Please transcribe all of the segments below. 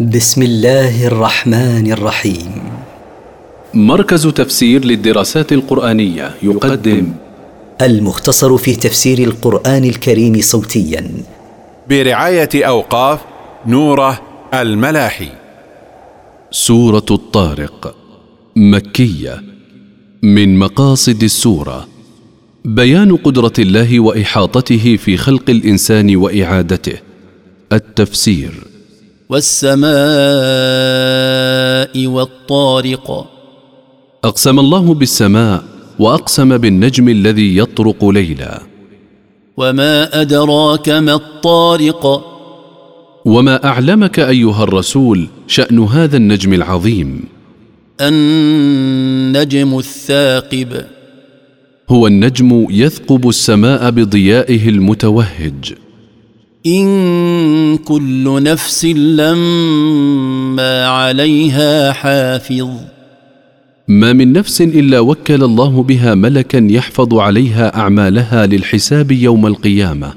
بسم الله الرحمن الرحيم. مركز تفسير للدراسات القرآنية يقدم. المختصر في تفسير القرآن الكريم صوتيا. برعاية أوقاف نوره الملاحي. سورة الطارق مكية من مقاصد السورة. بيان قدرة الله وإحاطته في خلق الإنسان وإعادته. التفسير. والسماء والطارق. أقسم الله بالسماء وأقسم بالنجم الذي يطرق ليلا. وما أدراك ما الطارق. وما أعلمك أيها الرسول شأن هذا النجم العظيم. النجم الثاقب. هو النجم يثقب السماء بضيائه المتوهج. إن كل نفس لما عليها حافظ. ما من نفس إلا وكل الله بها ملكا يحفظ عليها أعمالها للحساب يوم القيامة.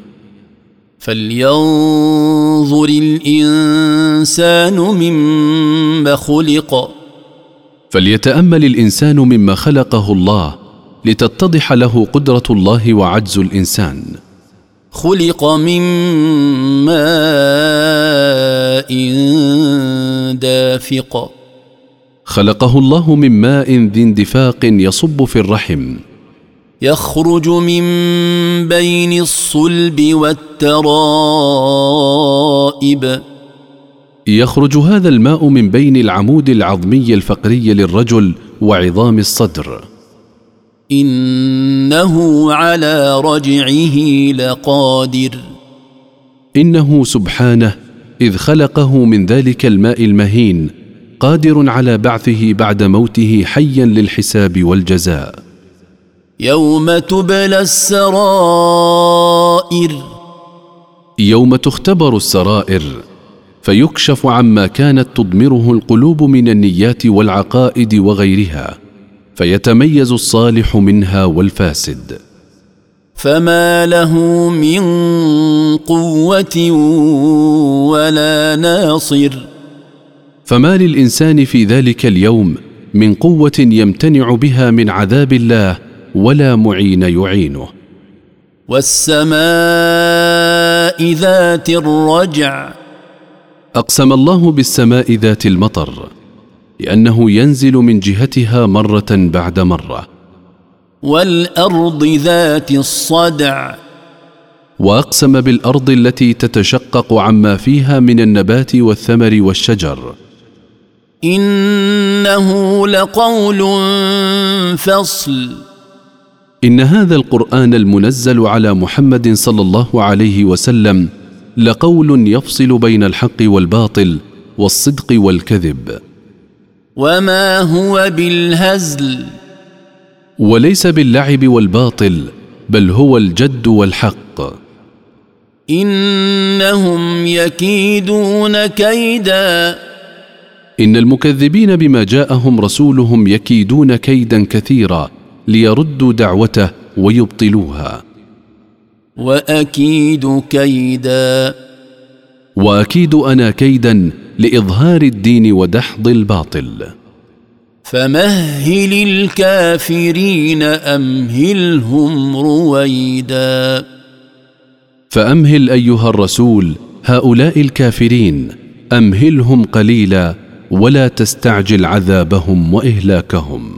فلينظر الإنسان مما خلق. فليتأمل الإنسان مما خلقه الله لتتضح له قدرة الله وعجز الإنسان. خلق من ماء دافق. خلقه الله من ماء ذي اندفاق يصب في الرحم. يخرج من بين الصلب والترائب. يخرج هذا الماء من بين العمود العظمي الفقري للرجل وعظام الصدر. إنه على رجعه لقادر. إنه سبحانه إذ خلقه من ذلك الماء المهين قادر على بعثه بعد موته حيا للحساب والجزاء. يوم تبلى السرائر. يوم تختبر السرائر فيكشف عما كانت تضمره القلوب من النيات والعقائد وغيرها. فيتميز الصالح منها والفاسد. فما له من قوة ولا ناصر. فما للإنسان في ذلك اليوم من قوة يمتنع بها من عذاب الله ولا معين يعينه. والسماء ذات الرجع. أقسم الله بالسماء ذات المطر. لأنه ينزل من جهتها مرة بعد مرة. والأرض ذات الصدع. وأقسم بالأرض التي تتشقق عما فيها من النبات والثمر والشجر. إنه لقول فصل. إن هذا القرآن المنزل على محمد صلى الله عليه وسلم لقول يفصل بين الحق والباطل والصدق والكذب. وما هو بالهزل وليس باللعب والباطل بل هو الجد والحق. انهم يكيدون كيدا ان المكذبين بما جاءهم رسولهم يكيدون كيدا كثيرا ليردوا دعوته ويبطلوها. واكيد كيدا واكيد أنا كيدا لإظهار الدين ودحض الباطل. فمهل الكافرين أمهلهم رويدا. فأمهل أيها الرسول هؤلاء الكافرين أمهلهم قليلا ولا تستعجل عذابهم وإهلاكهم.